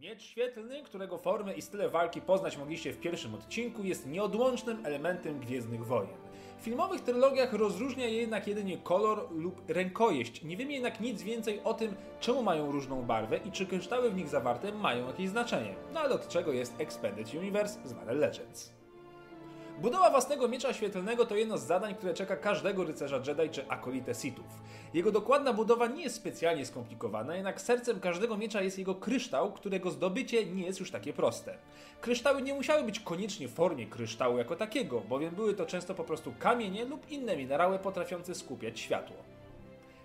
Miecz świetlny, którego formę i style walki poznać mogliście w pierwszym odcinku, jest nieodłącznym elementem Gwiezdnych Wojen. W filmowych trylogiach rozróżnia je jednak jedynie kolor lub rękojeść. Nie wiemy jednak nic więcej o tym, czemu mają różną barwę i czy kryształy w nich zawarte mają jakieś znaczenie. No ale od czego jest Expanded Universe zwane Legends. Budowa własnego miecza świetlnego to jedno z zadań, które czeka każdego rycerza Jedi czy akolitę Sithów. Jego dokładna budowa nie jest specjalnie skomplikowana, jednak sercem każdego miecza jest jego kryształ, którego zdobycie nie jest już takie proste. Kryształy nie musiały być koniecznie w formie kryształu jako takiego, bowiem były to często po prostu kamienie lub inne minerały potrafiące skupiać światło.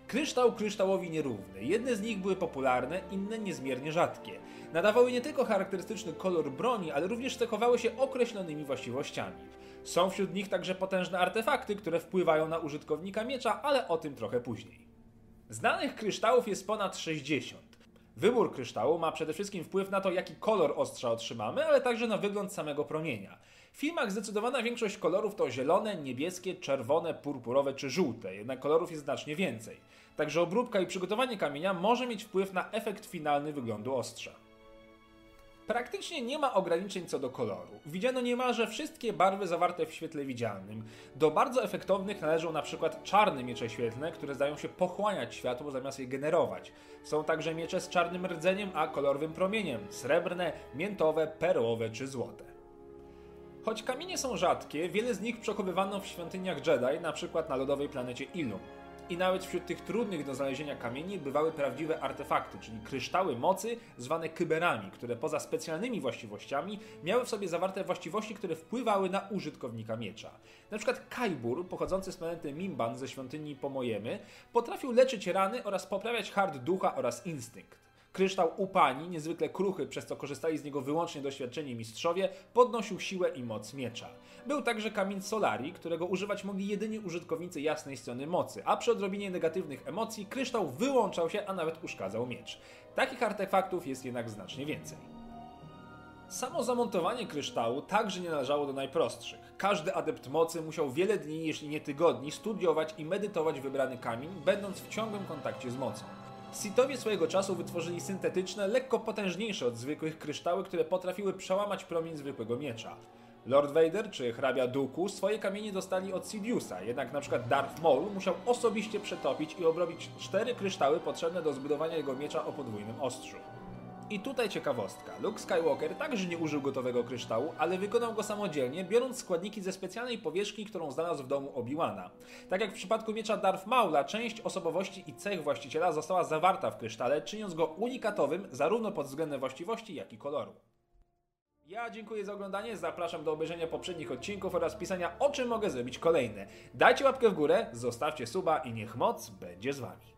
Kryształ kryształowi nierówny. Jedne z nich były popularne, inne niezmiernie rzadkie. Nadawały nie tylko charakterystyczny kolor broni, ale również cechowały się określonymi właściwościami. Są wśród nich także potężne artefakty, które wpływają na użytkownika miecza, ale o tym trochę później. Znanych kryształów jest ponad 60. Wybór kryształu ma przede wszystkim wpływ na to, jaki kolor ostrza otrzymamy, ale także na wygląd samego promienia. W filmach zdecydowana większość kolorów to zielone, niebieskie, czerwone, purpurowe czy żółte, jednak kolorów jest znacznie więcej. Także obróbka i przygotowanie kamienia może mieć wpływ na efekt finalny wyglądu ostrza. Praktycznie nie ma ograniczeń co do koloru. Widziano niemalże wszystkie barwy zawarte w świetle widzialnym. Do bardzo efektownych należą na przykład czarne miecze świetlne, które zdają się pochłaniać światło zamiast je generować. Są także miecze z czarnym rdzeniem, a kolorowym promieniem, srebrne, miętowe, perłowe czy złote. Choć kamienie są rzadkie, wiele z nich przechowywano w świątyniach Jedi, na przykład na lodowej planecie Ilum. I nawet wśród tych trudnych do znalezienia kamieni bywały prawdziwe artefakty, czyli kryształy mocy zwane kyberami, które poza specjalnymi właściwościami miały w sobie zawarte właściwości, które wpływały na użytkownika miecza. Na przykład Kaibur, pochodzący z planety Mimban ze świątyni Pomojemy, potrafił leczyć rany oraz poprawiać hard ducha oraz instynkt. Kryształ Upani, niezwykle kruchy, przez co korzystali z niego wyłącznie doświadczeni mistrzowie, podnosił siłę i moc miecza. Był także kamień Solari, którego używać mogli jedynie użytkownicy jasnej strony mocy, a przy odrobinie negatywnych emocji kryształ wyłączał się, a nawet uszkadzał miecz. Takich artefaktów jest jednak znacznie więcej. Samo zamontowanie kryształu także nie należało do najprostszych. Każdy adept mocy musiał wiele dni, jeśli nie tygodni, studiować i medytować wybrany kamień, będąc w ciągłym kontakcie z mocą. Sithowie swojego czasu wytworzyli syntetyczne, lekko potężniejsze od zwykłych kryształy, które potrafiły przełamać promień zwykłego miecza. Lord Vader czy hrabia Duku swoje kamienie dostali od Sidiousa, jednak na przykład Darth Maul musiał osobiście przetopić i obrobić cztery kryształy potrzebne do zbudowania jego miecza o podwójnym ostrzu. I tutaj ciekawostka. Luke Skywalker także nie użył gotowego kryształu, ale wykonał go samodzielnie, biorąc składniki ze specjalnej powierzchni, którą znalazł w domu Obi-Wana. Tak jak w przypadku miecza Darth Maula, część osobowości i cech właściciela została zawarta w krysztale, czyniąc go unikatowym zarówno pod względem właściwości, jak i koloru. Ja dziękuję za oglądanie, zapraszam do obejrzenia poprzednich odcinków oraz pisania o czym mogę zrobić kolejne. Dajcie łapkę w górę, zostawcie suba i niech moc będzie z wami.